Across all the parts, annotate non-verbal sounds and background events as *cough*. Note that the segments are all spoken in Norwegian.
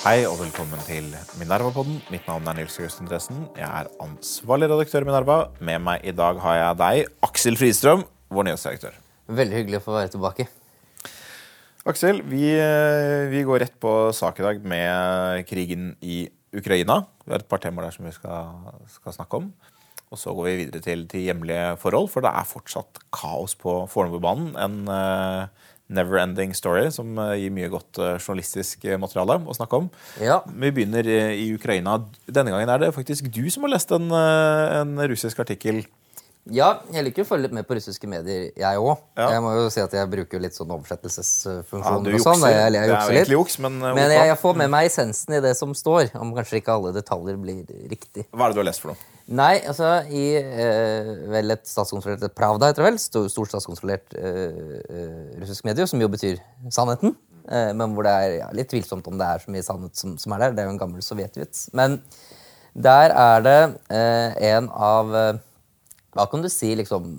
Hei og velkommen til Minerva-podden. Mitt navn er Nils August Andresen. Jeg er ansvarlig redaktør i Minerva. Med meg i dag har jeg deg, Aksel Fristrøm, vår nyhetsdirektør. Veldig hyggelig å få være tilbake. Aksel, vi, eh, vi går rett på sak i dag med krigen i Ukraina. Vi har et par temaer der som vi skal, skal snakke om. Og så går vi videre til, til hjemlige forhold, for det er fortsatt kaos på Fornebubanen. En uh, never-ending story som uh, gir mye godt uh, journalistisk materiale å snakke om. Ja. Vi begynner i Ukraina. Denne gangen er det faktisk du som har lest en, en russisk artikkel. Ja, jeg liker å følge litt med på russiske medier, jeg òg. Ja. Jeg må jo si at jeg bruker litt sånn oversettelsesfunksjon. Ja, og sånn. Jeg, Jeg, jeg, Det er egentlig juks, men, Men jeg, jeg får med meg essensen i det som står, om kanskje ikke alle detaljer blir riktig. Hva er det du har lest for noe? Nei, altså i eh, vel et statskontrollert Pravda, heter det vel, stort statskontrollert eh, eh, russisk medie, som jo betyr sannheten. Eh, men hvor det er ja, litt tvilsomt om det er så mye sannhet som, som er der. Det er jo en gammel sovjetvits. Men der er det eh, en av eh, Hva kan du si, liksom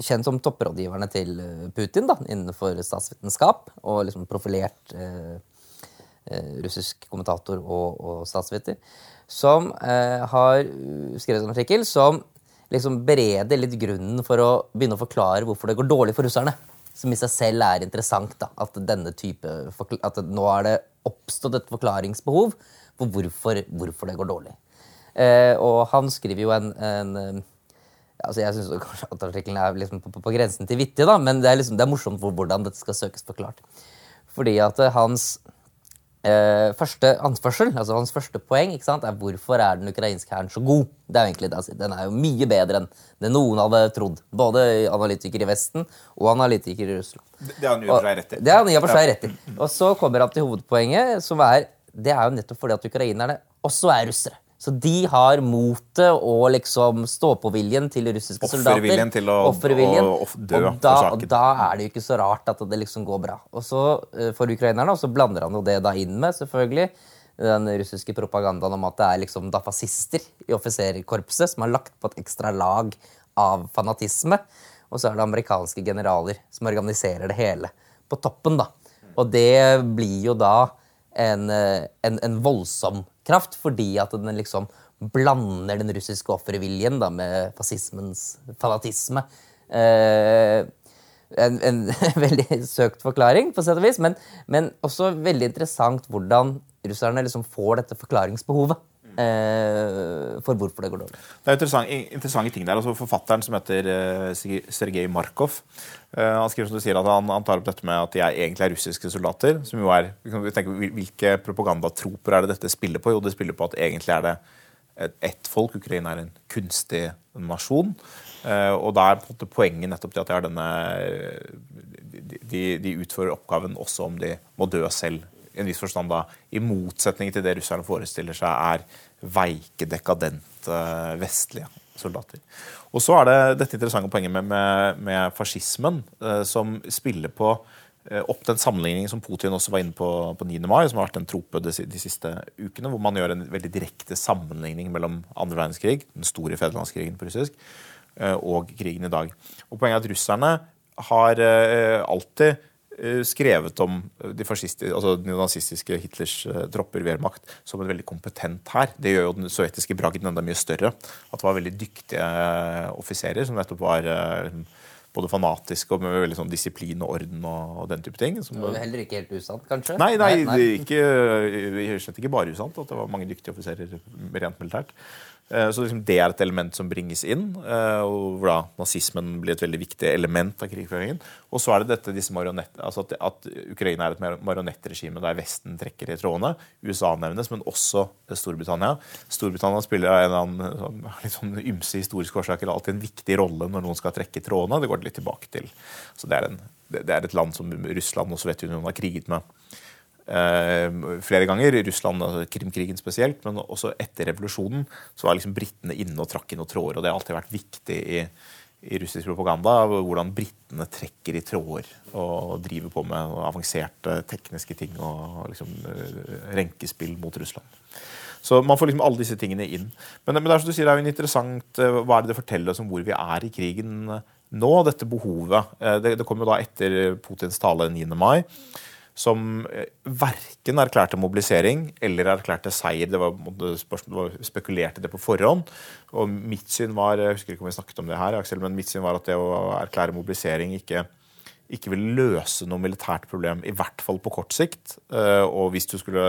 Kjent som topprådgiverne til Putin da, innenfor statsvitenskap, og liksom profilert russisk kommentator og, og statsviter, som eh, har skrevet en artikkel som liksom bereder litt grunnen for å begynne å forklare hvorfor det går dårlig for russerne. Som i seg selv er interessant. da, At denne type, at nå er det oppstått et forklaringsbehov for hvorfor, hvorfor det går dårlig. Eh, og han skriver jo en, en eh, altså Jeg syns kanskje at artikkelen er liksom på, på, på grensen til vittig, da, men det er, liksom, det er morsomt for hvordan dette skal søkes forklart. Fordi at hans eh, første anførsel, altså hans første poeng, ikke sant, er hvorfor er den ukrainske hæren så god? Det er jo egentlig det, altså, Den er jo mye bedre enn det noen hadde trodd. Både analytikere i Vesten og analytikere i Russland. Det har han i og for seg rett i. Det har han i og for seg rett i. Og så kommer han til hovedpoenget, som er det er jo nettopp fordi at ukrainerne også er russere. Så de har motet og liksom stå-på-viljen til russiske soldater. Offerviljen til å- Offerviljen. å- å dø og da, og da er det jo ikke så rart at det liksom går bra. Og så eh, For ukrainerne og så blander han jo det da inn med selvfølgelig den russiske propagandaen om at det er liksom da fascister i offiserkorpset som har lagt på et ekstra lag av fanatisme. Og så er det amerikanske generaler som organiserer det hele på toppen. da. Og det blir jo da en, eh, en, en voldsom kraft, fordi at den liksom blander den russiske offerviljen da, med fascismens fanatisme. Eh, en, en *laughs* veldig søkt forklaring, på sett og vis, men, men også veldig interessant hvordan russerne liksom får dette forklaringsbehovet eh, for hvorfor det går dårlig. Det er interessant, interessante ting der. Altså Forfatteren som heter eh, Sergej- Markov eh, han skriver som du sier at han, han tar opp dette med at de er, egentlig er russiske soldater. som jo er, vi kan tenke, Hvilke propagandatroper er det dette spiller på? Jo, det spiller på at egentlig er det ett folk. Ukraina er en kunstig nasjon. Eh, og da er poenget nettopp til at de har denne de, de utfører oppgaven også om de må dø selv. I en viss forstand da, I motsetning til det russerne forestiller seg er veike, dekadente vestlige soldater. Og så er det dette interessante poenget med, med, med fascismen, eh, som spiller på eh, opp den sammenligningen som Putin også var inne på på 9. mai, som har vært en trope de, de siste ukene, hvor man gjør en veldig direkte sammenligning mellom andre verdenskrig, den store fedrelandskrigen på russisk, eh, og krigen i dag. Og Poenget er at russerne har eh, alltid skrevet om de, altså nazistiske Hitlers eh, tropper, Wehrmacht, som en veldig kompetent hær. Det gjør jo den sovjetiske bragden enda mye større. At det var veldig dyktige eh, offiserer som nettopp var eh, både fanatiske og med veldig sånn disiplin og orden og, den type ting. Som, Det er Heller ikke helt usant, kanskje? Nei, nei, det er ikke, eh, slett ikke bare usant at det var mange dyktige offiserer rent militært. Eh, Så liksom det er et element som bringes inn, eh, og hvor da nazismen blir et veldig viktig element av krigføringen. Og så er det dette, disse altså at, at Ukraina er et mar- marionettregime der Vesten trekker i trådene. USA nevnes, men også Storbritannia. Storbritannia spiller en annen sånn, *laughs* litt sånn ymse historiske årsaker alltid en viktig rolle når noen skal trekke i trådene. Det går det litt tilbake til. Så det er, en, det er et land som Russland og Sovjetunionen har kriget med flere ganger. Russland, altså Krimkrigen spesielt, men også etter revolusjonen så var liksom britene inne og trakk i noen tråder. og Det har alltid vært viktig i, i russisk propaganda hvordan britene trekker i tråder og driver på med avanserte tekniske ting og liksom, eh, renkespill mot Russland. Så man får liksom alle disse tingene inn. Men, men det er som du sier, det er jo interessant eh, Hva er det det forteller oss om hvor vi er i krigen nå? Dette behovet. Eh, Det, det kom jo da etter Putins tale 9. mai. Som eh, verken erklærte mobilisering eller erklærte seier. Det var, det var spekulert i det på forhånd. Og mitt syn var jeg husker ikke om vi snakket om det her, Aksel, men mitt syn var at det å erklære mobilisering ikke, ikke vil løse noe militært problem, i hvert fall på kort sikt. Eh, og hvis du skulle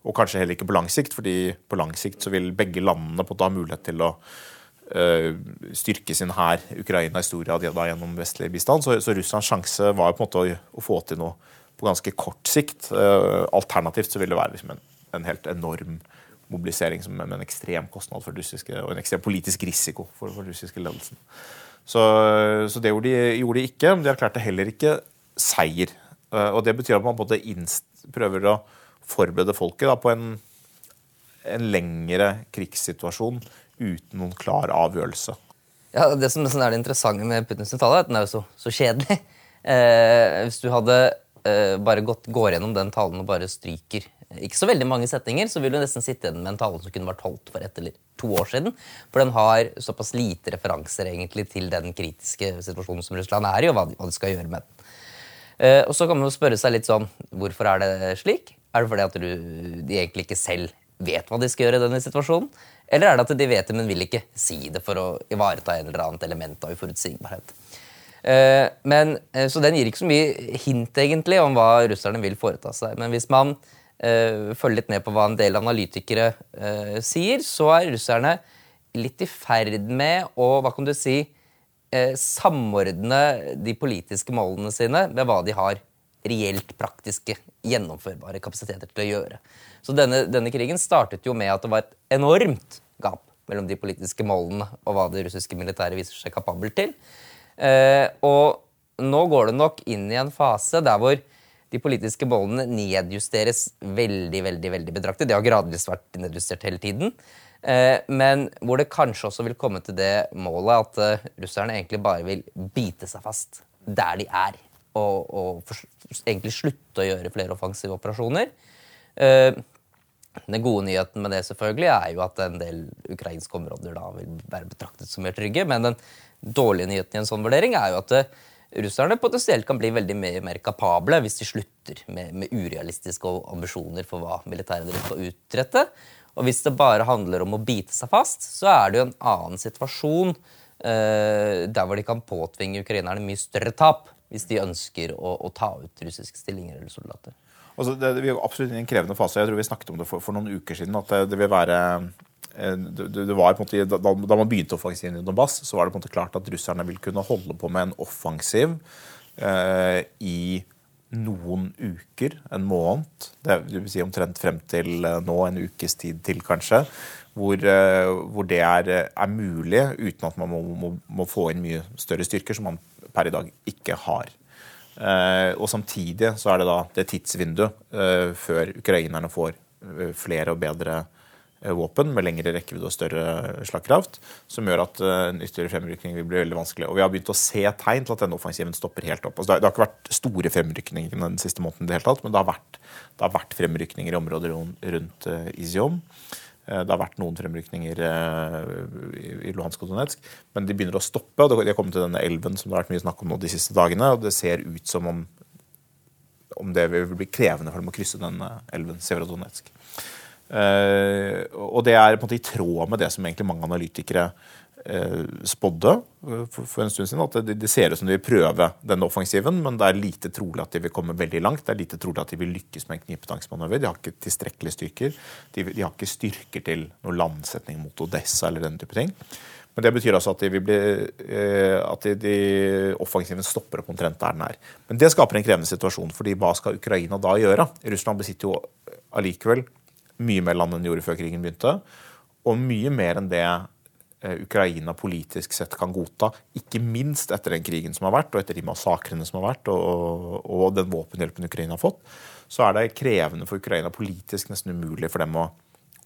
og kanskje heller ikke på lang sikt, fordi på lang sikt så vil begge landene på ha mulighet til å uh, styrke sin hær. Ukraina historia stor gjennom vestlig bistand. Så, så, Russlands sjanse var på en måte å, å få til noe på ganske kort sikt. Uh, alternativt så vil det være liksom en, en, helt enorm mobilisering som, med en ekstrem kostnad for russiske, og en ekstrem politisk risiko for, den russiske ledelsen. Så, så, det gjorde de, gjorde de, ikke. Men de erklærte heller ikke seier. Uh, og Det betyr at man både prøver å forberede folket da, på en, en, lengre krigssituasjon uten noen klar avgjørelse. Ja, Det som er det interessante med Putins tale, er at den er jo så, så kjedelig. Eh, hvis du hadde uh, bare gått, går gjennom den talen og bare stryker ikke så veldig mange setninger, så vil du nesten sitte igjen med en tale som kunne vært holdt for ett eller to år siden. For den har såpass lite referanser egentlig til den kritiske situasjonen som Russland er i, og hva de, skal gjøre med den. Uh, og så kan man jo spørre seg litt sånn Hvorfor er det slik? Er det fordi at du, de egentlig ikke selv vet hva de skal gjøre i denne situasjonen? Eller er det at de vet det, men vil ikke si det for å ivareta en eller annet element av uforutsigbarhet? Eh, men, eh, så den gir ikke så mye hint egentlig om hva russerne vil foreta seg. Men hvis man uh, følger litt med på hva en del analytikere sier, så er russerne litt i ferd med å hva kan du si, samordne de politiske målene sine med hva de har reelt praktiske, gjennomførbare kapasiteter til å gjøre. Så denne, denne krigen startet jo med at det var et enormt gap mellom de politiske målene og hva det russiske militæret viser seg kapabel til. Eh, og nå går det nok inn i en fase der hvor de politiske målene nedjusteres veldig veldig, veldig betraktelig. Det har gradvis vært nedjustert hele tiden. Eh, men hvor det kanskje også vil komme til det målet at eh, russerne egentlig bare vil bite seg fast der de er. Og, og for, egentlig slutte å gjøre flere offensive operasjoner. Den gode nyheten med det selvfølgelig er jo at en del ukrainske områder da vil være betraktet som mer trygge. Men den dårlige nyheten i en sånn vurdering er jo at eh, russerne potensielt kan bli veldig mer, mer kapable hvis de slutter med, med, urealistiske ambisjoner for hva militæret deres skal utrette. Og hvis det bare handler om å bite seg fast, så er det jo en annen situasjon eh, der hvor de kan påtvinge ukrainerne mye større tap hvis de ønsker å, å ta ut russiske stillinger eller soldater. Altså, det, vi er absolutt i en krevende fase. Jeg tror vi snakket om det for, for noen uker siden. at det, det vil være Eh, det, det var på en måte, da, man begynte offensiven i Donbass, så var det på en måte klart at russerne vil kunne holde på med en offensiv eh, i noen uker, en måned. Det vil si omtrent frem til eh, nå, en ukes tid til kanskje. Hvor, eh, hvor det er, er, mulig uten at man må, må, må, få inn mye større styrker, som man per i dag ikke har. Eh, og Samtidig så er det da det tidsvinduet eh, før ukrainerne får flere og bedre styrker Eh, våpen med lengre rekkevidde og større slagkraft, som gjør at eh, en ytterligere fremrykning vil bli veldig vanskelig. Og Vi har begynt å se tegn til at denne offensiven stopper helt opp. Altså, det, har ikke vært store fremrykninger den siste måneden, det hele tatt, men det har, vært, det har vært fremrykninger i områder rundt uh, Izium. Det har vært noen fremrykninger i Luhansk og Donetsk, men de begynner å stoppe. og De har kommet til denne elven som det har vært mye snakk om nå de siste dagene. og Det ser ut som om, om det vil bli krevende for dem å krysse denne elven, Severodonetsk. Uh, og det er på en måte i tråd med det som egentlig mange analytikere uh, spådde uh, for, en stund siden. At det, det, ser ut som de vil prøve denne offensiven, men det er lite trolig at de vil komme veldig langt. Det er lite trolig at de vil lykkes med en knipetangsmanøver. De har ikke tilstrekkelige styrker. De, de, har ikke styrker til noen landsetning mot Odessa eller den type ting. Men det betyr altså at, de bli, at de, de offensiven stopper opp omtrent der den er. Men det skaper en krevende situasjon, fordi hva skal Ukraina da gjøre? Russland besitter jo allikevel mye mer land enn de gjorde før krigen begynte. Og mye mer enn det eh, Ukraina politisk sett kan godta. Ikke minst etter den krigen som har vært, og etter de massakrene som har vært, og, og den våpenhjelpen Ukraina har fått, så er det krevende for Ukraina politisk nesten umulig for dem å,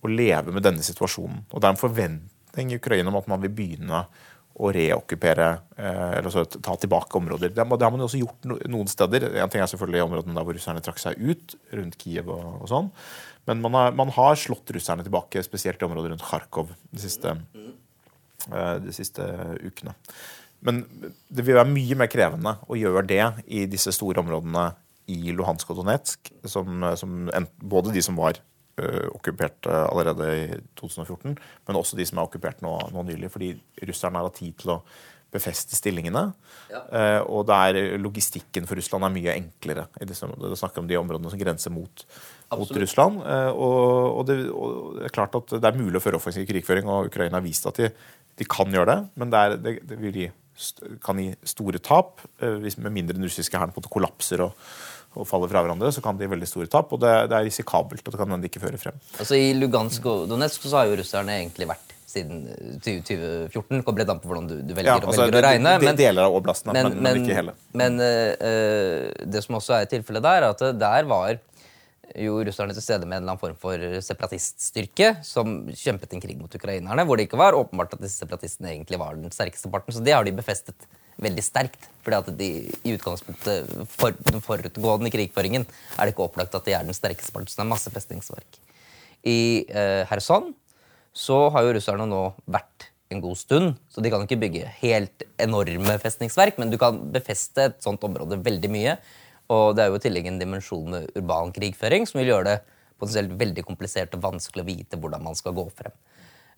å leve med denne situasjonen. Og det er en forventning i Ukraina om at man vil begynne å reokkupere eh, eller så, ta tilbake områder. Det, har man jo også gjort noen steder. En ting er selvfølgelig områdene der hvor russerne trakk seg ut, rundt Kiev og, og sånn. Men man har, man har, slått russerne tilbake, spesielt i området rundt Kharkov de siste, eh, de siste ukene. Men det vil være mye mer krevende å gjøre det i disse store områdene i Luhansk og Donetsk, som, som en, både de som var uh, okkupert allerede i 2014, men også de som er okkupert nå, nå nylig, fordi russerne har hatt tid til å befeste stillingene. Ja. Uh, og der logistikken for Russland er mye enklere. i disse, Det snakker om de områdene som grenser mot, mot Russland. Uh, og, og, det, og, det, er klart at det er mulig å føre offensiv krigføring, og Ukraina har vist at de, de kan gjøre det. Men det, er, det, det vil gi, kan gi store tap. Uh, hvis, med mindre den russiske hæren kollapser og, og faller fra hverandre, så kan de gi veldig store tap. Og det, det er risikabelt. og det kan hende ikke føre frem. Altså I Lugansk og Donetsk så har jo russerne egentlig vært siden 2014. Det kommer litt an på hvordan du, du velger, ja, altså, velger, å regne. Men, deler av oblastene, men, men, men, ikke hele. Men uh, det som også er tilfellet der, er at der var jo russerne til stede med en eller annen form for separatiststyrke som kjempet en krig mot ukrainerne, hvor det ikke var åpenbart at disse separatistene egentlig var den sterkeste parten. Så det har de befestet veldig sterkt. fordi at de i utgangspunktet for den forutgående krigføringen er det ikke opplagt at de er den sterkeste parten. Så det er masse festningsverk. I eh, Kherson så har jo russerne nå vært en god stund, så de kan ikke bygge helt enorme festningsverk, men du kan befeste et sånt område veldig mye. Og det er jo i tillegg en dimensjon med urban krigføring som vil gjøre det potensielt veldig komplisert og vanskelig å vite hvordan man skal gå frem.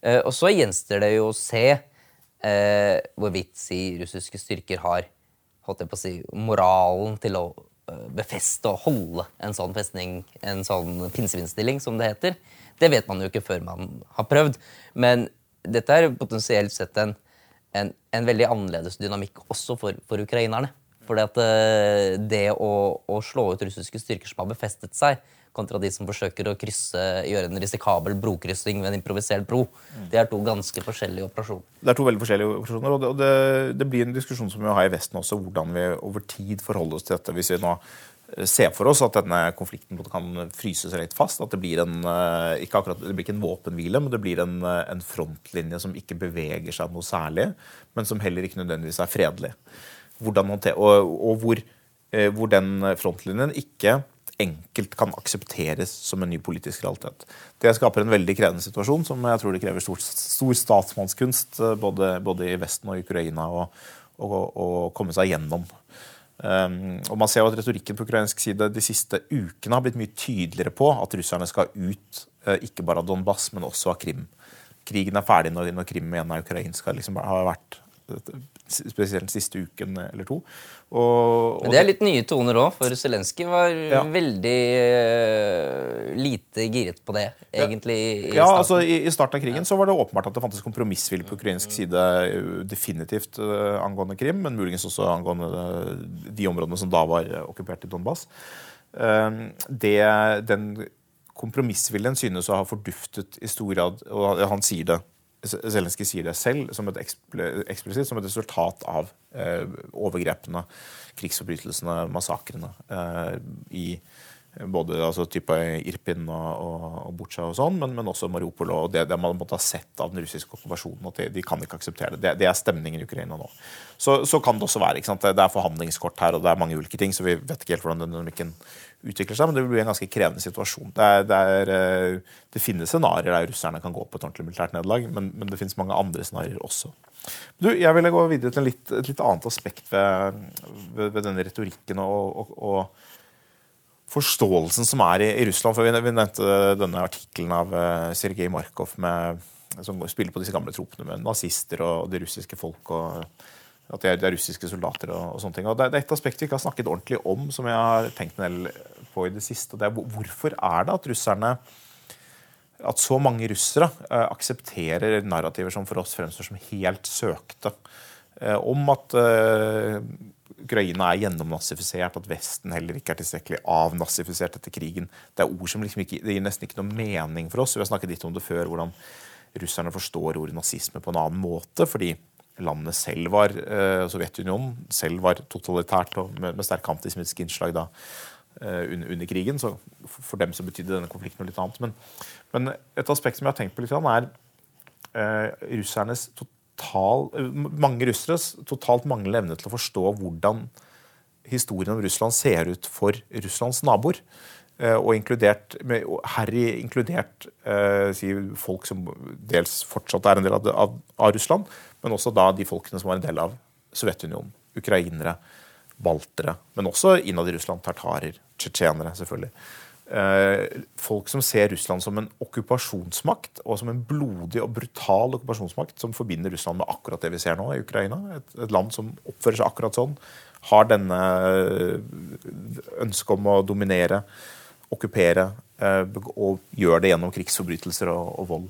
Eh, og så gjenstår det jo å se eh, hvorvidt si russiske styrker har holdt jeg på å si, moralen til å eh, befeste og holde en sånn festning, en sånn pinnsvinstilling, som det heter. Det vet man jo ikke før man har prøvd. Men dette er potensielt sett en, en, en veldig annerledes dynamikk også for, for ukrainerne. Fordi at eh, det å, å, slå ut russiske styrker som har befestet seg, kontra de som forsøker å krysse, gjøre en risikabel brokryssing ved en improvisert bro. Det er to ganske forskjellige operasjoner. Det er to veldig forskjellige operasjoner, og det, og det, det blir en diskusjon som vi har i Vesten også, hvordan vi over tid forholder oss til dette. Hvis vi nå se for oss at denne konflikten kan fryses litt fast. At det blir en, eh, ikke akkurat, det blir ikke en våpenhvile, men det blir en, eh, en, frontlinje som ikke beveger seg noe særlig, men som heller ikke nødvendigvis er fredelig. Hvordan, og, og hvor, eh, hvor, den frontlinjen ikke enkelt kan aksepteres som en ny politisk realitet. Det skaper en veldig krevende situasjon som jeg tror det krever stor, stor statsmannskunst både, både, i Vesten og Ukraina å komme seg gjennom. Um, og man ser jo at Retorikken på ukrainsk side de siste ukene har blitt mye tydeligere på at russerne skal ut uh, ikke bare av Donbass, men også av Krim. Krigen er ferdig når, når Krim igjen er ukrainsk. Liksom, har vært spesielt den siste uken eller to. Og, og Men det er litt nye toner òg, for Zelenskyj var ja. veldig uh, lite giret på det, egentlig. I, ja, altså i, i, starten av krigen ja. så var det åpenbart at det fantes kompromissvilje på ukrainsk side eh, definitivt uh, angående Krim, men muligens også angående de områdene som da var okkupert i Donbass. Uh, det, den kompromissviljen synes å ha forduftet i stor grad, og han sier det Zelenskyj sier det selv som et eksplisitt som et resultat av eh, overgrepene, krigsforbrytelsene, massakrene eh, i både altså, type Irpin og, og, og Butsja og sånn, men, men, også Mariupol og det, det, man måtte ha sett av den russiske okkupasjonen. at de, de, kan ikke akseptere det. det. det. er stemningen i Ukraina nå. Så, så kan det også være. Det er forhandlingskort her, og det er mange ulike ting, så vi vet ikke helt hvordan dynamikken utvikler seg, men det vil bli en ganske krevende situasjon. Det, er, det, er, eh, det finnes scenarioer der russerne kan gå på et ordentlig militært nederlag, men, men, det finnes mange andre scenarioer også. Du, jeg ville gå videre til litt, et litt annet aspekt ved, ved, ved denne retorikken og, og, og, forståelsen som er i, i Russland. for Vi, vi nevnte denne artikkelen av uh, Sergej Markov med, som spiller på disse gamle tropene med nazister og det russiske folk. og at det er, det er russiske soldater og, og, sånne ting. Og det, det, er et aspekt vi ikke har snakket ordentlig om, som jeg har tenkt en del på i det siste. og det er Hvorfor er det at russerne at så mange russere eh, aksepterer narrativer som for oss fremstår som helt søkte, eh, om at eh, Ukraina er gjennomnazifisert, at Vesten heller ikke er tilstrekkelig avnazifisert etter krigen. Det er ord som liksom ikke, det gir nesten ikke noe mening for oss. Vi har snakket litt om det før, hvordan russerne forstår ordet nazisme på en annen måte. fordi landet selv var eh, Sovjetunionen selv var totalitært og med, med sterke antisemittiske innslag da, eh, under, under, krigen. Så for dem så betydde denne konflikten noe litt annet. Men, men, et aspekt som jeg har tenkt på litt, er eh, russernes total, mange russeres totalt manglende evne til å forstå hvordan historien om Russland ser ut for Russlands naboer. Eh, og inkludert, herri inkludert eh, folk som dels fortsatt er en del av, av, av, Russland, men også da de folkene som var en del av Sovjetunionen. Ukrainere, baltere. Men også innad i Russland. Tartarer, tsjetsjenere, selvfølgelig. Eh, folk som ser Russland som en okkupasjonsmakt, og som en blodig og brutal okkupasjonsmakt, som forbinder Russland med akkurat det vi ser nå i Ukraina. Et, et land som oppfører seg akkurat sånn. Har denne ønsket om å dominere, okkupere, og gjør det gjennom krigsforbrytelser og, og vold.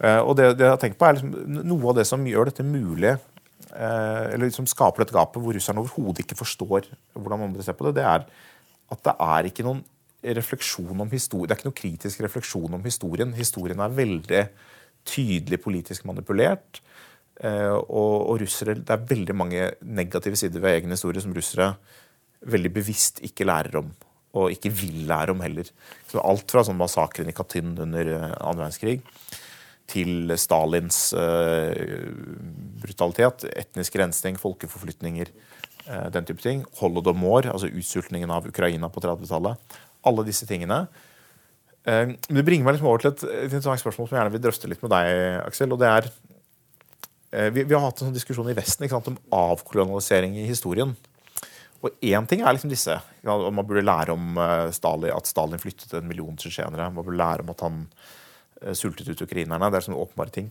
Og det, det, jeg har tenkt på er liksom, Noe av det som gjør dette mulig, eller som skaper dette gapet hvor russerne overhodet ikke forstår hvordan andre ser på det, det er at det er ikke noen refleksjon om historie. Det er ikke noen kritisk refleksjon om historien. Historien er veldig tydelig politisk manipulert. Eh, og, og russere, Det er veldig mange negative sider ved egen historie som russere veldig bevisst ikke lærer om. Og ikke vil lære om heller. Så alt fra sånn massakren i Katyn under annen verdenskrig til Stalins uh, brutalitet, etnisk rensning, folkeforflytninger, uh, den type ting. Holodomor, altså utsultningen av Ukraina på 30-tallet alle disse tingene. Men det bringer meg liksom over til et, et interessant spørsmål som jeg gjerne vil drøfte litt med deg, Aksel. og det er eh, vi, vi, har hatt en sånn diskusjon i Vesten sant, om avkolonialisering i historien. Og én ting er liksom disse. Man burde lære om Stalin, at Stalin flyttet en million tsjetsjenere. Man burde lære om at han sultet ut ukrainerne. Det er sånne åpenbare ting.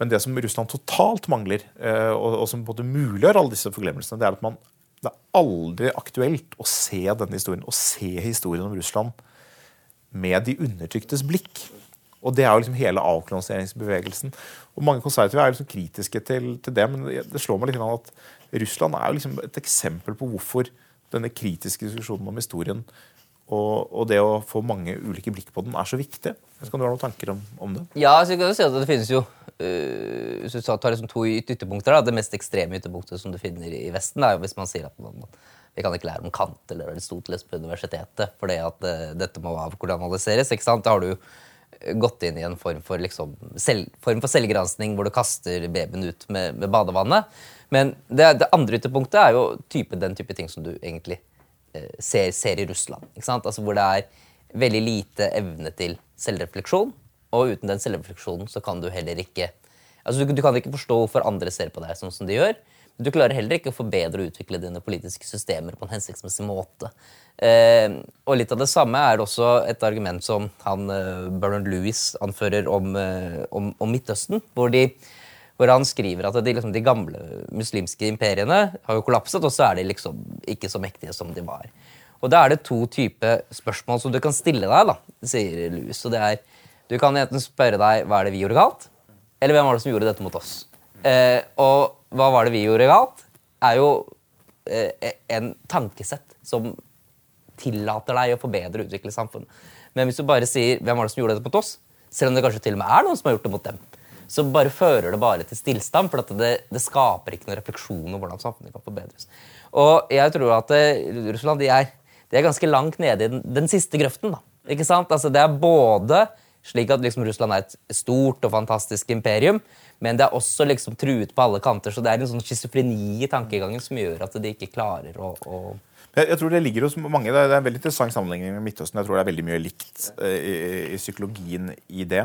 Men det som Russland totalt mangler, og, og, som både muliggjør alle disse forglemmelsene, det er at man det er aldri aktuelt å se denne historien, å se historien om Russland med de undertryktes blikk. Og Det er jo liksom hele avkoloniseringsbevegelsen. Og Mange konservative er liksom kritiske til, til, det, men det slår meg litt at Russland er jo liksom et eksempel på hvorfor denne kritiske diskusjonen om historien og, og, det å få mange ulike blikk på den er så viktig. Kan du ha noen tanker om, om det? Ja, så kan si at det finnes jo øh, hvis du tar liksom to ytterpunkter. Da, det mest ekstreme ytterpunktet som du finner i Vesten, er jo hvis man sier at man, vi kan ikke lære om Kant eller Aristoteles på universitetet fordi at uh, dette må avkolonialiseres. ikke sant? Da har du eh, gått inn i en form for, liksom, selv, form for selvgransking hvor du kaster babyen ut med, med badevannet. Men det, det, andre ytterpunktet er jo type, den type ting som du egentlig ser, ser, i Russland. ikke sant? Altså Hvor det er veldig lite evne til selvrefleksjon. Og uten den selvrefleksjonen så kan du heller ikke altså du, du, kan ikke forstå hvorfor andre ser på deg sånn som de gjør. Men du klarer heller ikke å forbedre og utvikle dine politiske systemer på en hensiktsmessig måte. Eh, og litt av det samme er det også et argument som han eh, Bernard Lewis anfører om, eh, om, om Midtøsten. Hvor, de, hvor, han skriver at de, liksom, de, gamle muslimske imperiene har jo kollapset, og så er de liksom ikke så mektige som de var. Og da er det to typer spørsmål som du kan stille deg, da, sier Lewis. Og det er du kan enten spørre deg hva er det vi gjorde galt, eller hvem var det som gjorde dette mot oss. Eh, og hva var det vi gjorde galt, er jo eh, en tankesett som tillater deg å forbedre og utvikle samfunnet. Men hvis du bare sier hvem var det som gjorde dette mot oss, selv om det kanskje til og med er noen som har gjort det mot dem, så bare fører det bare til stillstand, for det, det, skaper ikke noen refleksjon om hvordan samfunnet kan forbedres. Og jeg tror at uh, Russland de er, de er, ganske langt nede i den, den siste grøften. Da. Ikke sant? Altså, det er både slik at liksom Russland er et stort og fantastisk imperium, men det er også liksom truet på alle kanter. Så det er en sånn schizofreni i tankegangen som gjør at de ikke klarer å, å jeg, tror Det ligger hos mange, det er en veldig interessant sammenligning med Midtøsten. Jeg tror det er veldig mye likt uh, i, i, psykologien i det.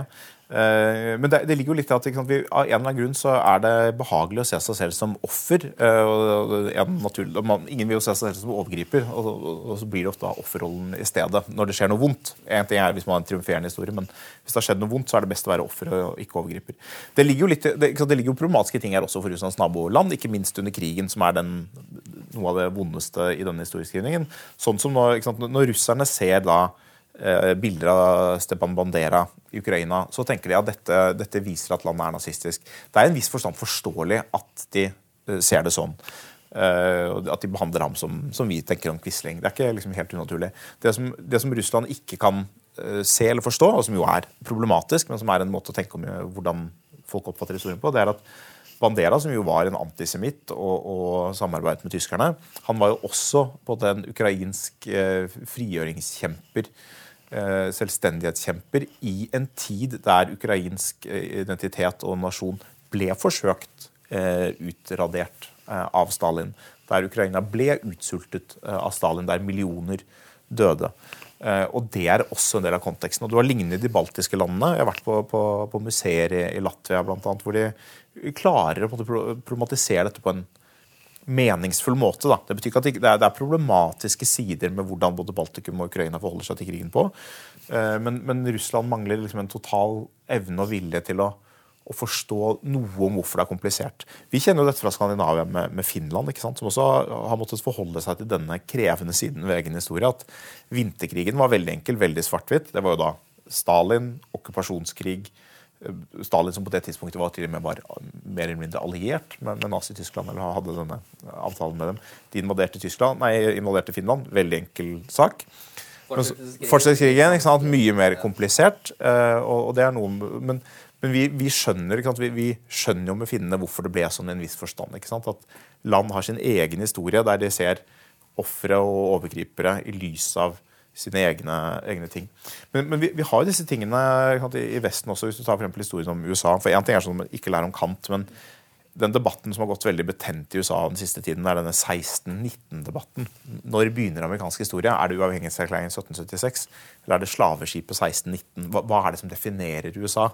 Uh, men det, det, ligger jo litt i at sant, vi, av en eller annen grunn så er det behagelig å se seg selv som offer. Uh, og, naturlig, man, ingen vil jo se seg selv som overgriper, og, og, og, så blir det ofte offerrollen i stedet når det skjer noe vondt. En ting er hvis man har en triumferende historie, men hvis det har skjedd noe vondt, så er det best å være offer og ikke overgriper. Det ligger jo, litt, det, det ligger jo problematiske ting her også for Russlands naboland, ikke minst under krigen, som er den, noe av det vondeste i denne historieskrivningen. Sånn som når, når russerne ser da Eh, bilder av Stepan Bandera i Ukraina, så tenker de at dette, dette, viser at landet er nazistisk. Det er en viss forstand forståelig at de eh, ser det sånn. Uh, at de behandler ham som, som vi tenker om Quisling. Det er ikke liksom helt unaturlig. Det som, det som, Russland ikke kan se eller forstå, og som jo er problematisk, men som er en måte å tenke om hvordan folk oppfatter historien på, det er at Bandera, som jo var en antisemitt og, og, samarbeidet med tyskerne, han var jo også på en ukrainsk frigjøringskjemper Eh, selvstendighetskjemper i en tid der ukrainsk eh, identitet og nasjon ble forsøkt eh, utradert av Stalin. Der Ukraina ble utsultet av Stalin, der millioner døde. Og Det er også en del av konteksten. Og Du har lignende i de baltiske landene. Jeg har vært på, på, på museer i Latvia blant annet, hvor de klarer å problematisere dette på en meningsfull måte. Da. Det betyr ikke at det, er, problematiske sider med hvordan både Baltikum og Ukraina forholder seg til krigen på. Eh, men, men Russland mangler liksom en total evne og vilje til å, å, forstå noe om hvorfor det er komplisert. Vi kjenner jo dette fra Skandinavia med, med Finland, som også har måttet forholde seg til denne krevende siden ved egen historie. At vinterkrigen var veldig enkel, veldig svart-hvitt. Det var jo da Stalin, okkupasjonskrig Stalin som på det tidspunktet var til og med var mer eller mindre alliert med, med Nazi-Tyskland, eller hadde denne avtalen med dem. De invaderte Tyskland, nei, invaderte Finland. Veldig enkel sak. Fortsettelseskrigen. Mye mer komplisert. Eh, og, det er noe, men, men vi, vi, skjønner vi, vi, skjønner jo med finnene hvorfor det ble sånn i en viss forstand. At land har sin egen historie der de ser ofre og overgripere i lys av sine egne, egne ting. Men, men vi, vi, har disse tingene i, Vesten også, hvis du tar for historien om USA. For en ting er sånn at man ikke lærer om Kant, men den debatten som har gått veldig betent i USA den siste tiden, er denne 1619-debatten. Når begynner amerikansk historie? Er det uavhengighetserklæringen 1776? Eller er det slaveskipet 1619? Hva, hva, er det som definerer USA?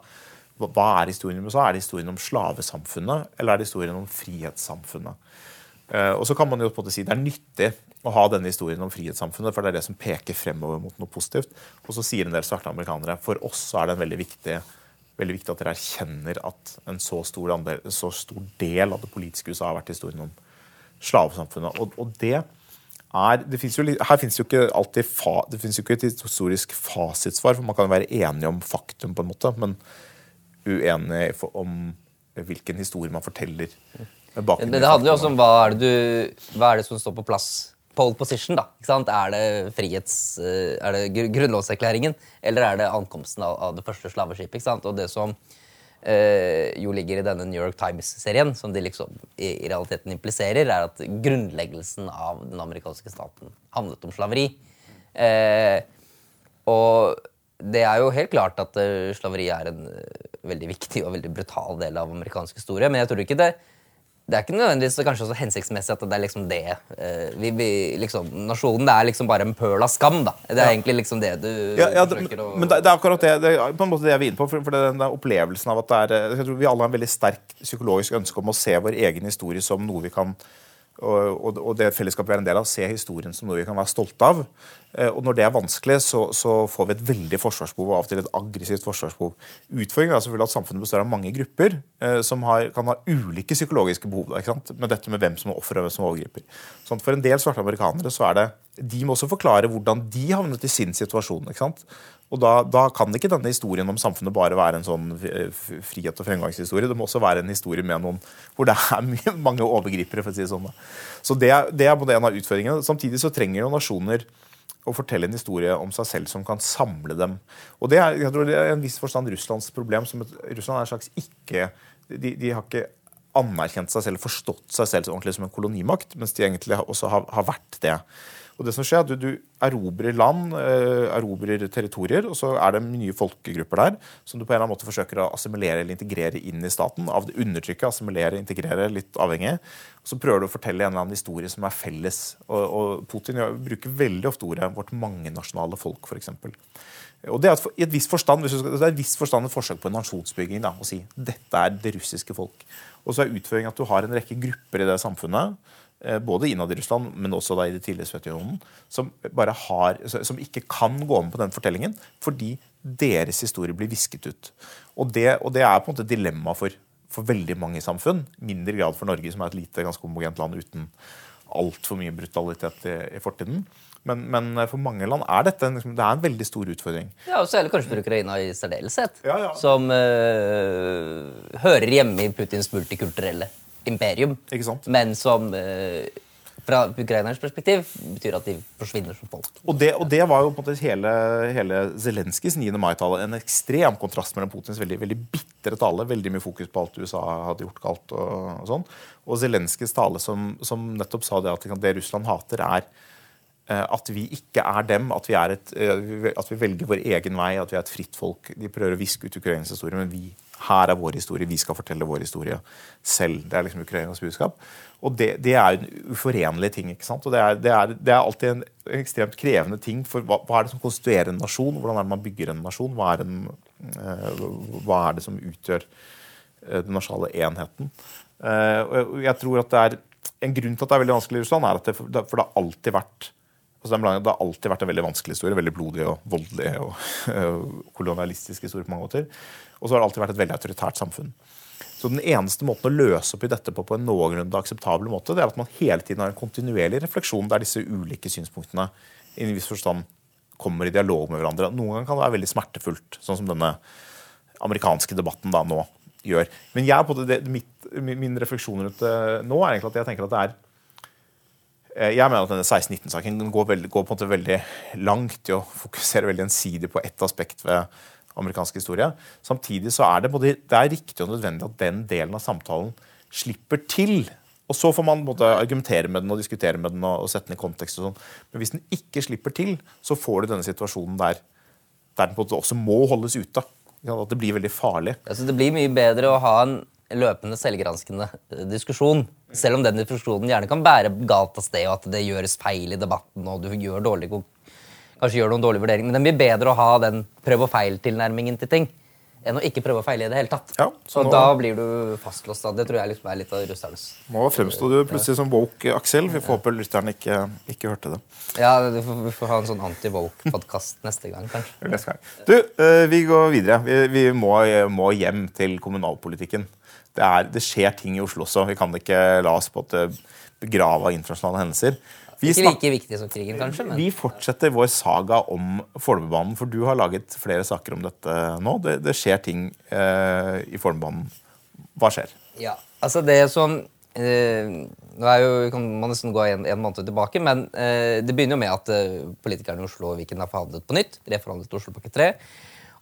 Hva, hva er historien om USA? Er det historien om slavesamfunnet, eller er det historien om frihetssamfunnet? Uh, og så kan man jo på en måte si Det er nyttig å ha denne historien om frihetssamfunnet, for det er det som peker fremover mot noe positivt. Og så sier en del svarte amerikanere for oss så er det veldig viktig, veldig viktig at dere erkjenner at en så stor, andel, en så stor del av det politiske USA har vært historien om slavesamfunnet. Og, og det er, det jo, her finnes jo ikke alltid fa, det jo ikke et historisk fasitsvar, for man kan være enig om faktum, på en måte, men uenig om hvilken historie man forteller. Det, det handler jo også om hva er, det du, hva er det som står på plass pole position, da. Ikke sant? Er det frihets... Eh, er det grunnlovserklæringen, eller er det ankomsten av, av det første slaveskipet? ikke sant? Og det som eh, jo ligger i denne New York Times-serien, som de liksom i, i, realiteten impliserer, er at grunnleggelsen av den amerikanske staten handlet om slaveri. Eh, og det er jo helt klart at uh, slaveri er en uh, veldig viktig og veldig brutal del av amerikansk historie, men jeg tror ikke det det er ikke nødvendigvis kanskje så hensiktsmessig at det er liksom det uh, vi, vi, liksom, Nasjonen det er liksom bare en pøl av skam. da. Det er ja. egentlig liksom det du ja, ja, forsøker å Men det, det, er akkurat det, det er på en måte det jeg vil inn på. For, for det, den opplevelsen av at det er eh, jeg tror Vi alle har en veldig sterk psykologisk ønske om å se vår egen historie som noe vi kan og, og, det fellesskapet vi er en del av, se historien som noe vi kan være stolte av. Eh, og når det er vanskelig, så, så får vi et veldig forsvarsbehov, og av og til et aggressivt forsvarsbehov. Utfordringen er selvfølgelig at samfunnet består av mange grupper eh, som har, kan ha ulike psykologiske behov. med dette med hvem som er offer og hvem som er overgriper. Sånn for en del svarte amerikanere så er det de må også forklare hvordan de havnet i sin situasjon. Og da, da, kan ikke denne historien om samfunnet bare være en sånn frihet- og fremgangshistorie. Det må også være en historie med noen hvor det er *laughs* mange overgripere. for å si det sånn. Så det, det er både en av utfordringene. Samtidig så trenger jo nasjoner å fortelle en historie om seg selv som kan samle dem. Og det er, jeg tror det er en viss forstand Russlands problem. som et, Russland er en slags ikke de, de, har ikke anerkjent seg selv, forstått seg selv ordentlig som en kolonimakt, mens de egentlig også har, har vært det. Og det som skjer er at Du, du erobrer land, eh, erobrer territorier, og så er det nye folkegrupper der som du på en eller annen måte forsøker å assimilere eller integrere inn i staten. av det undertrykket, assimilere, integrere, litt avhengig. Og så prøver du å fortelle en eller annen historie som er felles. Og, og Putin bruker veldig ofte ordet 'vårt mangenasjonale folk', f.eks. Og det er i et visst forstand, visst forstand et forsøk på en nasjonsbygging. Da, å si dette er det russiske folk. Og så er utføringen at du har en rekke grupper i det samfunnet både innad i Russland, men også da i det tidligere Sovjetunionen, som, som ikke kan gå med på den fortellingen fordi deres historie blir visket ut. Og det, og det er på en måte dilemma for, for, veldig mange samfunn. Mindre grad for Norge, som er et lite, ganske homogent land uten altfor mye brutalitet i, i fortiden. Men, men, for mange land er dette en, liksom, det er en veldig stor utfordring. Ja, og Særlig kanskje for Ukraina i særdeleshet, ja, ja. som øh, hører hjemme i Putins multikulturelle imperium, men som eh, fra ukrainernes perspektiv betyr at de forsvinner som folk. Og det, og det var jo på en måte hele, hele Zelenskyjs 9. mai-tale en ekstrem kontrast mellom Putins veldig, veldig bitre tale, veldig mye fokus på alt USA hadde gjort galt, og, og sånn, og Zelenskyjs tale som, som, nettopp sa det at det Russland hater, er eh, at vi ikke er dem, at vi, er et, eh, at vi velger vår egen vei, at vi er et fritt folk. De prøver å viske ut Ukrainas historie, men vi her er vår historie, vi skal fortelle vår historie selv. Det er liksom Ukrainas budskap. Og det, det er en uforenlig ting. ikke sant? Og det er, det er, det er alltid en ekstremt krevende ting. For hva, hva, er det som konstituerer en nasjon? Hvordan er det man bygger en nasjon? Hva er, en, uh, hva er det som utgjør uh, den nasjonale enheten? Uh, og jeg tror at det er En grunn til at det er veldig vanskelig i Russland, er at det, for det har alltid vært altså det, har alltid vært en veldig vanskelig historie. Veldig blodig og voldelig og kolonialistisk historie på mange måter. Og så har det alltid vært et veldig autoritært samfunn. Så den eneste måten å løse opp i dette på på en noenlunde akseptabel måte, det er at man hele tiden har en kontinuerlig refleksjon der disse ulike synspunktene i en viss forstand kommer i dialog med hverandre. Noen ganger kan det være veldig smertefullt, sånn som denne amerikanske debatten da nå gjør. Men jeg, det, mitt, min refleksjon rundt det nå er egentlig at jeg tenker at det er eh, jeg mener at denne 1619-saken går, går på en måte veldig langt i å fokusere veldig ensidig på ett aspekt ved amerikansk historie. Samtidig så er det både det er riktig og nødvendig at den delen av samtalen slipper til. Og så får man både argumentere med den og diskutere med den og, sette den i kontekst. sånn. Men hvis den ikke slipper til, så får du denne situasjonen der, der den på en måte også må holdes ute. At det blir veldig farlig. Altså, det blir mye bedre å ha en løpende selvgranskende eh, diskusjon. Selv om den diskusjonen gjerne kan bære galt av sted, og at det gjøres feil i debatten, og du gjør dårlig, kanskje gjør noen dårlige vurderinger. Men det blir bedre å ha den prøv og feil-tilnærmingen til ting enn å ikke prøve å feile i det hele tatt. Ja, så og nå- da blir du fastlåst. da. Det tror jeg liksom er litt av russernes Nå fremsto du plutselig som woke, Aksel. Vi får håpe lytteren ikke, ikke hørte det. Ja, du får, Vi får ha en sånn anti-woke-podkast neste gang, kanskje. *laughs* Neste gang. Du, eh, vi går videre. Vi, vi må, må hjem til kommunalpolitikken. Det, er, det skjer ting i Oslo også. Vi kan ikke la oss på at begrave av internasjonale hendelser. Vi, Ikke like viktig som krigen, kanskje, men vi fortsetter vår saga om Fornebubanen, for du har laget flere saker om dette nå. Det, det skjer ting eh, i Fornebubanen. Hva skjer? Ja, altså det som eh, Nå er jo, kan man nesten gå en, en måned tilbake, men eh, det begynner jo med at eh, politikerne i Oslo og Viken har forhandlet på nytt. Reforhandlet Oslopakke 3.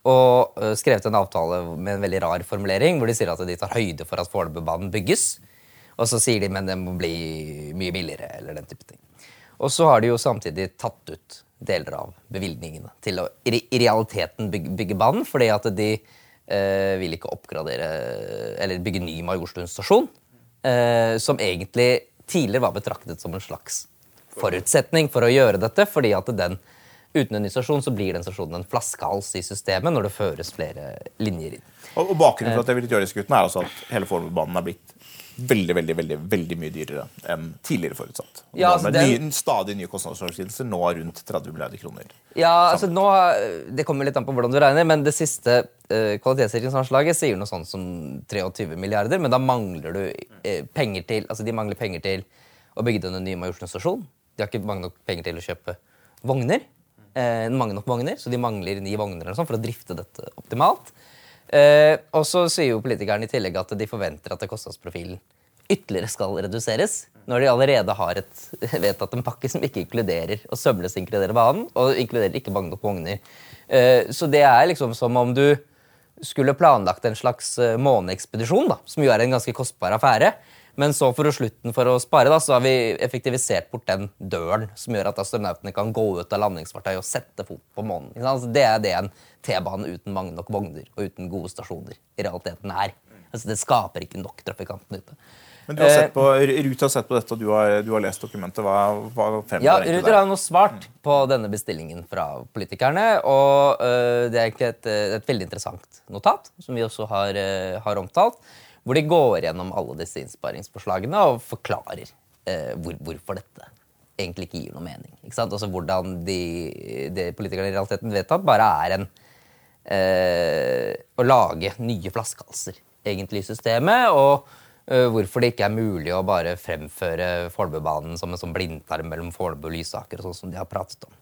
Og eh, skrevet en avtale med en veldig rar formulering, hvor de sier at de tar høyde for at Fornebubanen bygges. Og så sier de men det må bli mye billigere, eller den type ting. Og så har de jo samtidig tatt ut deler av bevilgningene til å i, realiteten bygge, bygge banen, fordi at de eh, vil ikke oppgradere eller bygge ny Majorstuen stasjon, eh, som egentlig tidligere var betraktet som en slags forutsetning for å gjøre dette, fordi at den uten en ny stasjon så blir den stasjonen en flaskehals i systemet når det føres flere linjer inn. Og, og Bakgrunnen for at jeg ville gjøre disse kuttene, er altså at hele Fornebubanen er blitt veldig veldig, veldig, veldig mye dyrere enn tidligere forutsatt. Ja, altså med den- nye, stadig nye kostnadsoverskridelser, nå rundt 30 milliarder kroner. Ja, altså nå, Det kommer litt an på hvordan du regner, men det siste uh, kvalitetssikringsanslaget sier noe sånt som 23 milliarder, men da mangler du uh, penger til altså de mangler penger til å bygge denne nye Majorstuen stasjon. De har ikke mange nok penger til å kjøpe vogner. uh, mange nok vogner, Så de mangler ni vogner eller sånn for å drifte dette optimalt. Eh, og så sier jo politikerne i tillegg at de forventer at kostnadsprofilen ytterligere skal reduseres, når de allerede har et, *laughs* vedtatt en pakke som ikke inkluderer og sømløst inkluderer banen, og inkluderer ikke mange nok vogner. Eh, så det er liksom som om du skulle planlagt en slags eh, måneekspedisjon, da, som jo er en ganske kostbar affære. Men så for å slutten for å spare da, så har vi effektivisert bort den døren som gjør at astronautene kan gå ut av landingsfartøyet og sette fot på månen. Ikke sant? Altså, det er det en T-bane uten mange nok vogner og uten gode stasjoner i realiteten er. Altså, det skaper ikke nok trafikantnytte. Men du har Eh, sett på, Ruter har sett på dette, og du har, du har lest dokumentet. Hva, hva Ja, Ruter har nå svart på denne bestillingen fra politikerne. Og uh, det er egentlig et, øh, et veldig interessant notat, som vi også har, uh, har omtalt. Hvor de går gjennom alle disse innsparingsforslagene og forklarer eh, hvor, hvorfor dette egentlig ikke gir noe mening. Altså Hvordan de, de, politikerne i realiteten vedtatt, bare er en eh, å lage nye flaskehalser egentlig i systemet. og Uh, hvorfor det ikke er mulig å bare fremføre Fornebubanen som en sånn blindtarm mellom Fornebu og Lysaker, og sånn som de har pratet om.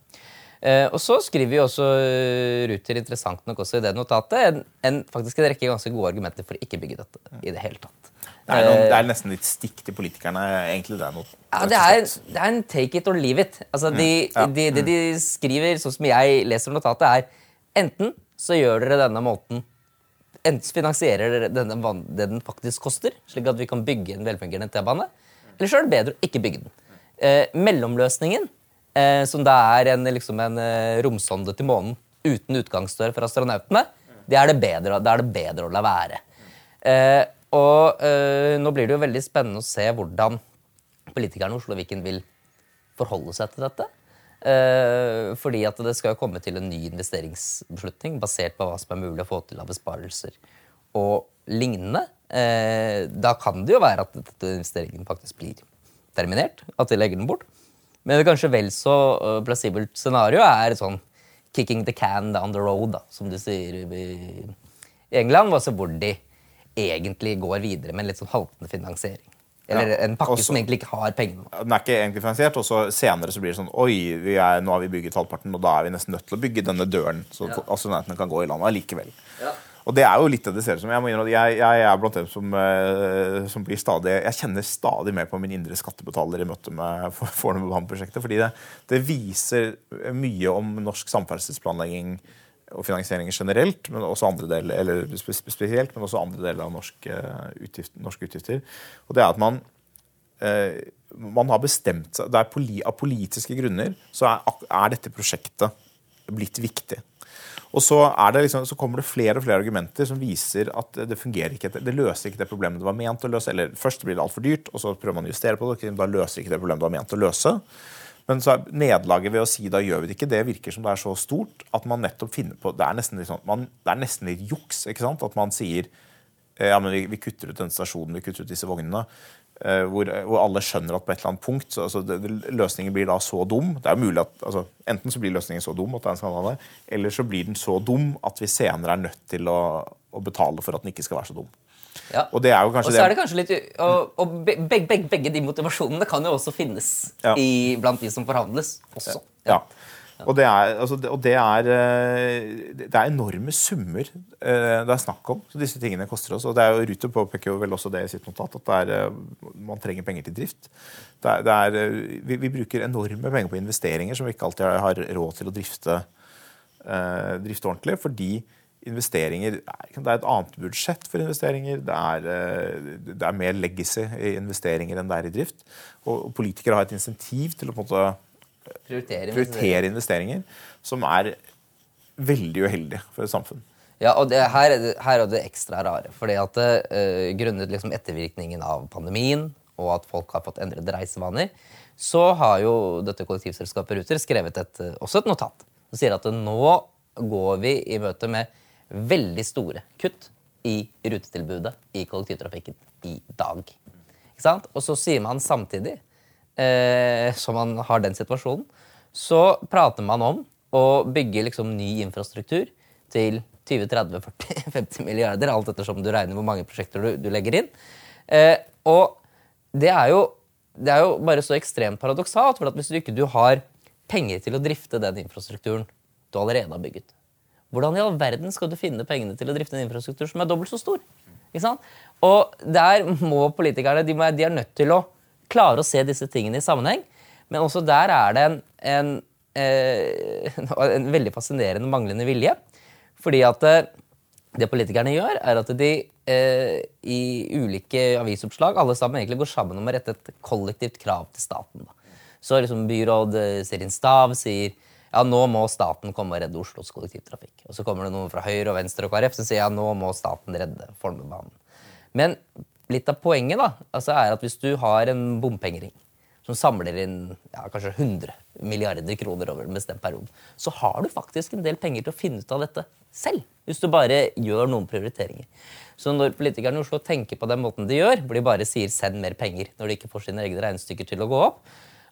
Uh, og så skriver vi også uh, Ruter interessant nok også i det notatet en, en, faktisk en rekke ganske gode argumenter for å ikke bygge dette i det hele tatt. Det er, noen, det er nesten litt stikk til politikerne. egentlig det er noe. Ja, det er, det er en take it or leave it. Altså, de, ja. de, det de skriver, sånn som jeg leser notatet, er enten så gjør dere denne måten Enten finansierer dere denne det den faktisk koster, slik at vi kan bygge en velfungerende T-bane, eller så er det bedre å ikke bygge den. Eh, mellomløsningen, eh, som da er en, liksom en eh, romsonde til månen uten utgangsdør for astronautene, det er det bedre, det er det bedre å la være. Eh, og eh, nå blir det jo veldig spennende å se hvordan politikerne i Oslo og Viken vil forholde seg til dette. Eh, fordi at det skal jo komme til en ny investeringsbeslutning basert på hva som er mulig å få til av besparelser og lignende. Eh, da kan det jo være at dette investeringen faktisk blir terminert, at de legger den bort. Men det kanskje vel så uh, plassibelt scenario er sånn 'kicking the can down the road', da, som du sier i England. Altså hvor de egentlig går videre med en litt sånn haltende finansiering. Eller Ja, en pakke også- som egentlig ikke har pengene. Den er ikke egentlig finansiert, og så senere så blir det sånn Oi, vi er, nå har vi bygget halvparten, og da er vi nesten nødt til å bygge denne døren, så Ja. astronautene kan gå i landet allikevel. Ja. Og det er jo litt det det ser ut som. Jeg, må innrømme jeg, jeg er blant dem som, eh, som blir stadig Jeg kjenner stadig mer på min indre skattebetaler i møte med For- Fornebubanen-prosjektet. Fordi det, det viser mye om norsk samferdselsplanlegging og finansiering generelt, men også andre deler, eller spesielt, men også andre deler av norske, eh, utgift, norske utgifter. Og det er at man eh, man har bestemt seg det er Av politiske grunner så er, er dette prosjektet blitt viktig. Og så, det liksom, så kommer det flere og flere argumenter som viser at det fungerer ikke, det løser ikke det problemet det var ment å løse. eller Først blir det altfor dyrt, og så prøver man å justere på det. og Da løser ikke det problemet det var ment å løse. Men så er nederlaget ved å si da gjør vi det ikke, det virker som det er så stort at man nettopp finner på Det er nesten litt, sånn, man, det er nesten litt juks. ikke sant? At man sier ja, men vi, vi kutter ut den stasjonen, vi kutter ut disse vognene. eh, hvor, hvor alle skjønner at på et eller annet punkt så, altså, det, løsningen blir da så dum. Det er mulig at, altså, Enten så blir løsningen så dum at det er en skandale, eller så blir den så dum at vi senere er nødt til å, å betale for at den ikke skal være så dum. Ja. Og det jo Og så er det kanskje litt Og, og begge, begge, begge de motivasjonene kan jo også finnes Ja. i, blant de som forhandles. også. Ja. Og det er, altså, og det er, eh, det er enorme summer eh, det er snakk om. Så disse tingene koster oss. Og det er jo, Ruter påpeker jo vel også det i sitt notat, at er, eh, man trenger penger til drift. Det det vi, vi bruker enorme penger på investeringer som vi ikke alltid har råd til å drifte, drifte ordentlig. fordi investeringer Det er et annet budsjett for investeringer. Det er, det er mer legacy i investeringer enn det er i drift. Og politikere har et insentiv til å på en måte Prioritere. prioritere investeringer, som er veldig uheldig for et samfunn. Ja, og det, her, er det, her er det ekstra rare. fordi at uh, Grunnet liksom ettervirkningen av pandemien og at folk har fått endrede reisevaner, så har jo dette kollektivselskapet Ruter skrevet et, eh, også et notat som sier at nå går vi i møte med veldig store kutt i rutetilbudet i kollektivtrafikken i dag. Ikke sant? Og så sier man samtidig, eh, som man har den situasjonen, så prater man om å bygge liksom ny infrastruktur til 20-30-40-50 *laughs* milliarder, alt ettersom du regner hvor mange prosjekter du, du legger inn. Eh, og det er, jo, det er jo bare så ekstremt paradoksalt, for at hvis du ikke du har penger til å drifte den infrastrukturen du allerede har bygget, hvordan i all verden skal du finne pengene til å drifte en infrastruktur som er dobbelt så stor? Ikke sant? Og der må politikerne de, må, de er nødt til å klare å se disse tingene i sammenheng. Men også der er det en, en, eh, *laughs* en veldig fascinerende manglende vilje. Fordi at eh, det politikerne gjør, er at de eh, i ulike avisoppslag alle sammen egentlig går sammen om å rette et kollektivt krav til staten. Da. Så liksom byråd eh, Serin Stav sier ja, nå må staten komme og redde Oslos kollektivtrafikk. Og så kommer det noen fra Høyre og Venstre og KrF som sier ja, nå må staten redde Fornebubanen. Men litt av poenget da, altså er at hvis du har en bompengering som samler inn ja, kanskje 100 milliarder kroner over en bestemt periode, så har du faktisk en del penger til å finne ut av dette selv. Hvis du bare gjør noen prioriteringer. Så når politikerne i Oslo tenker på den måten de gjør, hvor de bare sier 'send mer penger' når de ikke får sine egne regnestykker til å gå opp,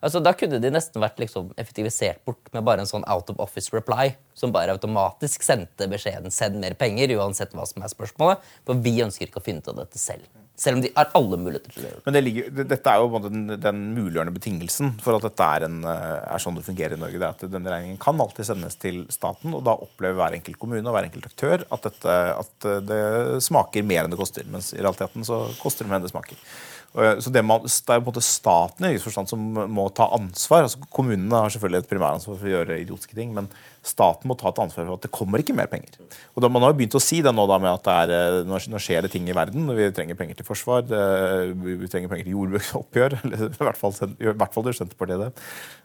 altså Da kunne de nesten vært liksom effektivisert bort med bare en sånn out of office reply, som bare automatisk sendte beskjeden 'send mer penger', uansett hva som er spørsmålet. For vi ønsker ikke å finne ut av dette selv. Selv om de har alle muligheter til å gjøre det. Men det ligger, dette er jo den, den muliggjørende betingelsen for at dette er, en, eh, er sånn det fungerer i Norge. Det er at Denne regningen kan alltid sendes til staten, og da opplever hver enkelt kommune og hver enkelt aktør at, dette, at det smaker mer enn det koster. Mens i realiteten så koster det mer enn det smaker. Så det, man, det er på en måte staten i forstand som må ta ansvar. altså Kommunene har selvfølgelig et primæransvar for å gjøre idiotiske ting, men staten må ta et ansvar for at det kommer ikke mer penger. Og da, Man har jo begynt å si det nå da med at det er, eh, nå skjer det ting i verden. Vi trenger penger til forsvar, det, vi trenger penger til jordbruksoppgjør. *laughs* eller I hvert fall, i hvert fall gjør Senterpartiet det.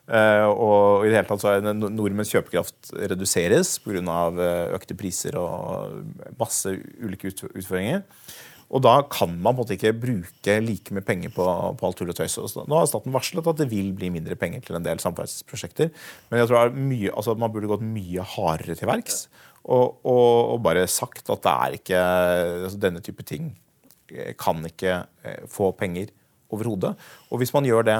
Eh, og i det hele tatt så er Nordmenns kjøpekraft reduseres pga. økte priser og masse ulike utføringer. Og da kan man på en måte ikke bruke like mye penger på, på alt tull og tøys. Nå har staten varslet at det vil bli mindre penger til en del samferdselsprosjekter. Men jeg tror mye, altså man burde gått mye hardere til verks og, og, og bare sagt at det er ikke altså Denne type ting eh, kan ikke eh, få penger overhodet. Og hvis man gjør det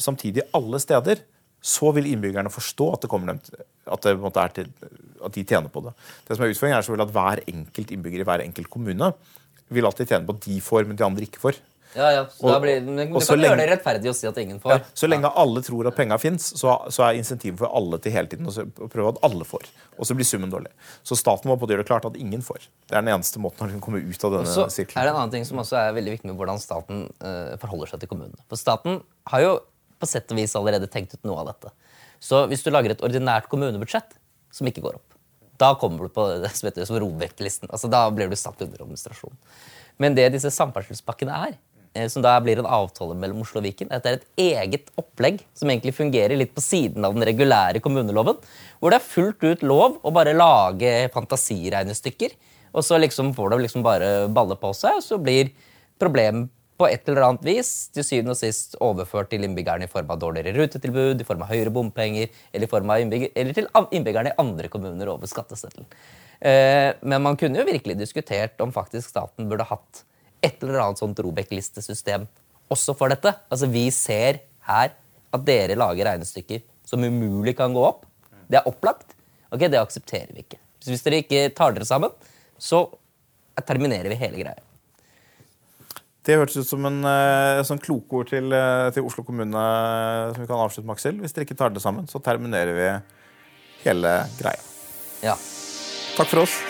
samtidig alle steder, så vil innbyggerne forstå at, dem, at, til, at de tjener på det. Det som er utfordringen er at Hver enkelt innbygger i hver enkelt kommune vil alltid tjene på at de får, men de andre ikke får. Ja, ja, så Og- blir, men Du så kan gjøre det rettferdig å si at ingen får. Ja, så lenge alle tror at penga fins, så, så er insentivet for alle til hele tiden å prøve at alle får. Og så blir summen dårlig. Så staten må både gjøre det klart at ingen får. Det er den eneste måten å komme ut av denne Så er det en annen ting som også er veldig viktig med hvordan staten uh, forholder seg til kommunene. For staten har jo på sett og vis allerede tenkt ut noe av dette. Så hvis du lager et ordinært kommunebudsjett som ikke går opp, da kommer du på *laughs* det som heter som ROBEK-listen. Altså, da blir du satt under administrasjon. Men det disse samferdselspakkene er, eh, som da blir en avtale mellom Oslo og Viken, er at det er et eget opplegg som egentlig fungerer litt på siden av den regulære kommuneloven, hvor det er fullt ut lov å bare lage fantasiregnestykker, og så liksom får det liksom bare balle på seg, og så blir problemet på et eller annet vis til syvende og sist overført til innbyggerne i form av dårligere rutetilbud, i form av høyere bompenger, eller, innbygger, eller til innbyggerne i andre kommuner over skatteseddelen. Eh, men man kunne jo virkelig diskutert om faktisk staten burde hatt et eller annet sånt Robek-listesystem også for dette. Altså Vi ser her at dere lager regnestykker som umulig kan gå opp. Det er opplagt. Ok, Det aksepterer vi ikke. Så hvis dere ikke tar dere sammen, så terminerer vi hele greia. Det hørtes ut som en eh, sånn kloke ord til, eh, til Oslo kommune eh, som vi kan avslutte Aksel. Hvis dere ikke tar det sammen, så terminerer vi hele greia. Ja. Takk for oss.